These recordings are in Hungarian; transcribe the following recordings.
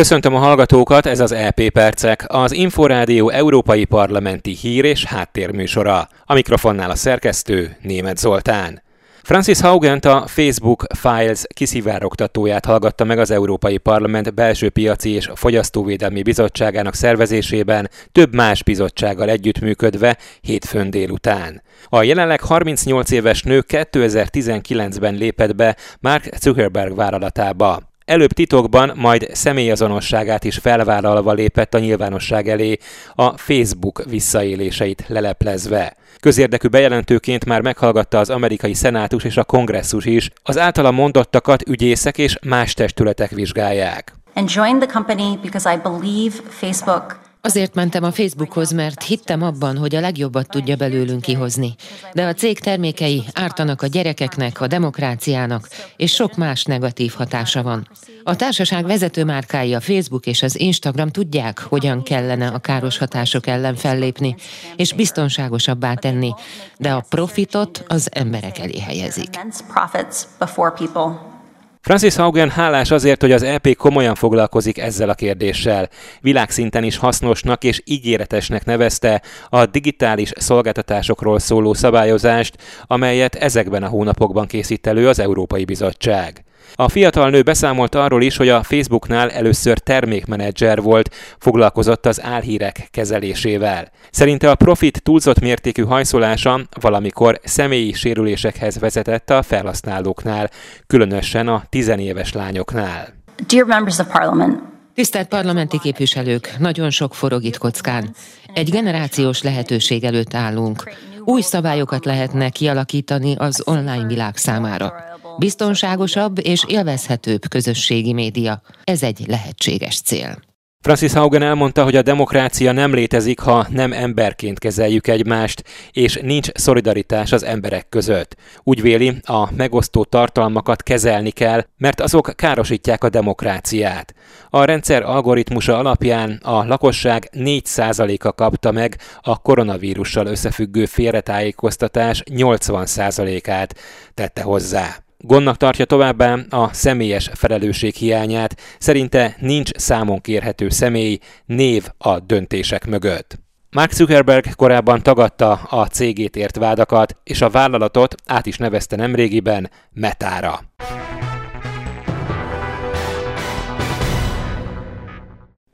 Köszöntöm a hallgatókat, ez az EP Percek, az Inforádió Európai Parlamenti Hír és Háttérműsora. A mikrofonnál a szerkesztő Német Zoltán. Francis Haugent a Facebook Files kiszivárogtatóját hallgatta meg az Európai Parlament belső piaci és fogyasztóvédelmi bizottságának szervezésében, több más bizottsággal együttműködve hétfőn délután. A jelenleg 38 éves nő 2019-ben lépett be Mark Zuckerberg vállalatába. Előbb titokban, majd személyazonosságát is felvállalva lépett a nyilvánosság elé, a Facebook visszaéléseit leleplezve. Közérdekű bejelentőként már meghallgatta az amerikai szenátus és a kongresszus is, az általa mondottakat ügyészek és más testületek vizsgálják. And joined the company because I believe Facebook Azért mentem a Facebookhoz, mert hittem abban, hogy a legjobbat tudja belőlünk kihozni. De a cég termékei ártanak a gyerekeknek, a demokráciának, és sok más negatív hatása van. A társaság vezető márkái a Facebook és az Instagram tudják, hogyan kellene a káros hatások ellen fellépni, és biztonságosabbá tenni, de a profitot az emberek elé helyezik. Francis Haugen hálás azért, hogy az EP komolyan foglalkozik ezzel a kérdéssel. Világszinten is hasznosnak és ígéretesnek nevezte a digitális szolgáltatásokról szóló szabályozást, amelyet ezekben a hónapokban készít elő az Európai Bizottság. A fiatal nő beszámolt arról is, hogy a Facebooknál először termékmenedzser volt, foglalkozott az álhírek kezelésével. Szerinte a profit túlzott mértékű hajszolása valamikor személyi sérülésekhez vezetett a felhasználóknál, különösen a tizenéves lányoknál. Dear members of parliament, Tisztelt parlamenti képviselők, nagyon sok forog itt kockán. Egy generációs lehetőség előtt állunk. Új szabályokat lehetne kialakítani az online világ számára. Biztonságosabb és élvezhetőbb közösségi média. Ez egy lehetséges cél. Francis Haugen elmondta, hogy a demokrácia nem létezik, ha nem emberként kezeljük egymást, és nincs szolidaritás az emberek között. Úgy véli, a megosztó tartalmakat kezelni kell, mert azok károsítják a demokráciát. A rendszer algoritmusa alapján a lakosság 4%-a kapta meg a koronavírussal összefüggő félretájékoztatás 80%-át, tette hozzá. Gondnak tartja továbbá a személyes felelősség hiányát, szerinte nincs számon kérhető személy, név a döntések mögött. Mark Zuckerberg korábban tagadta a cégét ért vádakat, és a vállalatot át is nevezte nemrégiben Metára.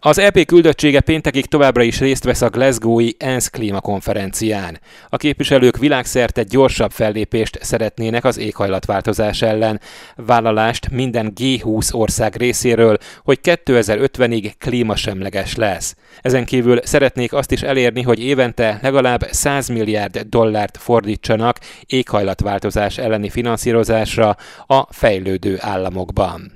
Az EP küldöttsége péntekig továbbra is részt vesz a Glasgow-i ENSZ klímakonferencián. A képviselők világszerte gyorsabb fellépést szeretnének az éghajlatváltozás ellen, vállalást minden G20 ország részéről, hogy 2050-ig klímasemleges lesz. Ezen kívül szeretnék azt is elérni, hogy évente legalább 100 milliárd dollárt fordítsanak éghajlatváltozás elleni finanszírozásra a fejlődő államokban.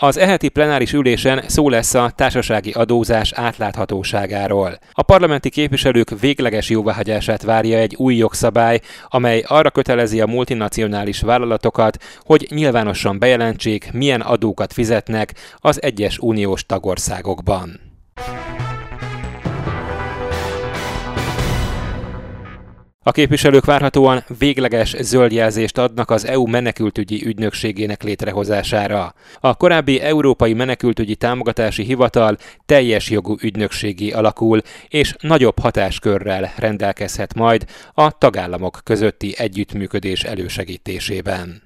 Az eheti plenáris ülésen szó lesz a társasági adózás átláthatóságáról. A parlamenti képviselők végleges jóváhagyását várja egy új jogszabály, amely arra kötelezi a multinacionális vállalatokat, hogy nyilvánosan bejelentsék, milyen adókat fizetnek az egyes uniós tagországokban. A képviselők várhatóan végleges zöldjelzést adnak az EU menekültügyi ügynökségének létrehozására. A korábbi Európai Menekültügyi Támogatási Hivatal teljes jogú ügynökségi alakul, és nagyobb hatáskörrel rendelkezhet majd a tagállamok közötti együttműködés elősegítésében.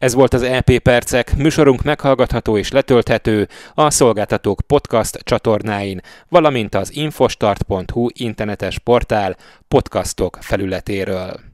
Ez volt az EP Percek, műsorunk meghallgatható és letölthető a szolgáltatók podcast csatornáin, valamint az infostart.hu internetes portál podcastok felületéről.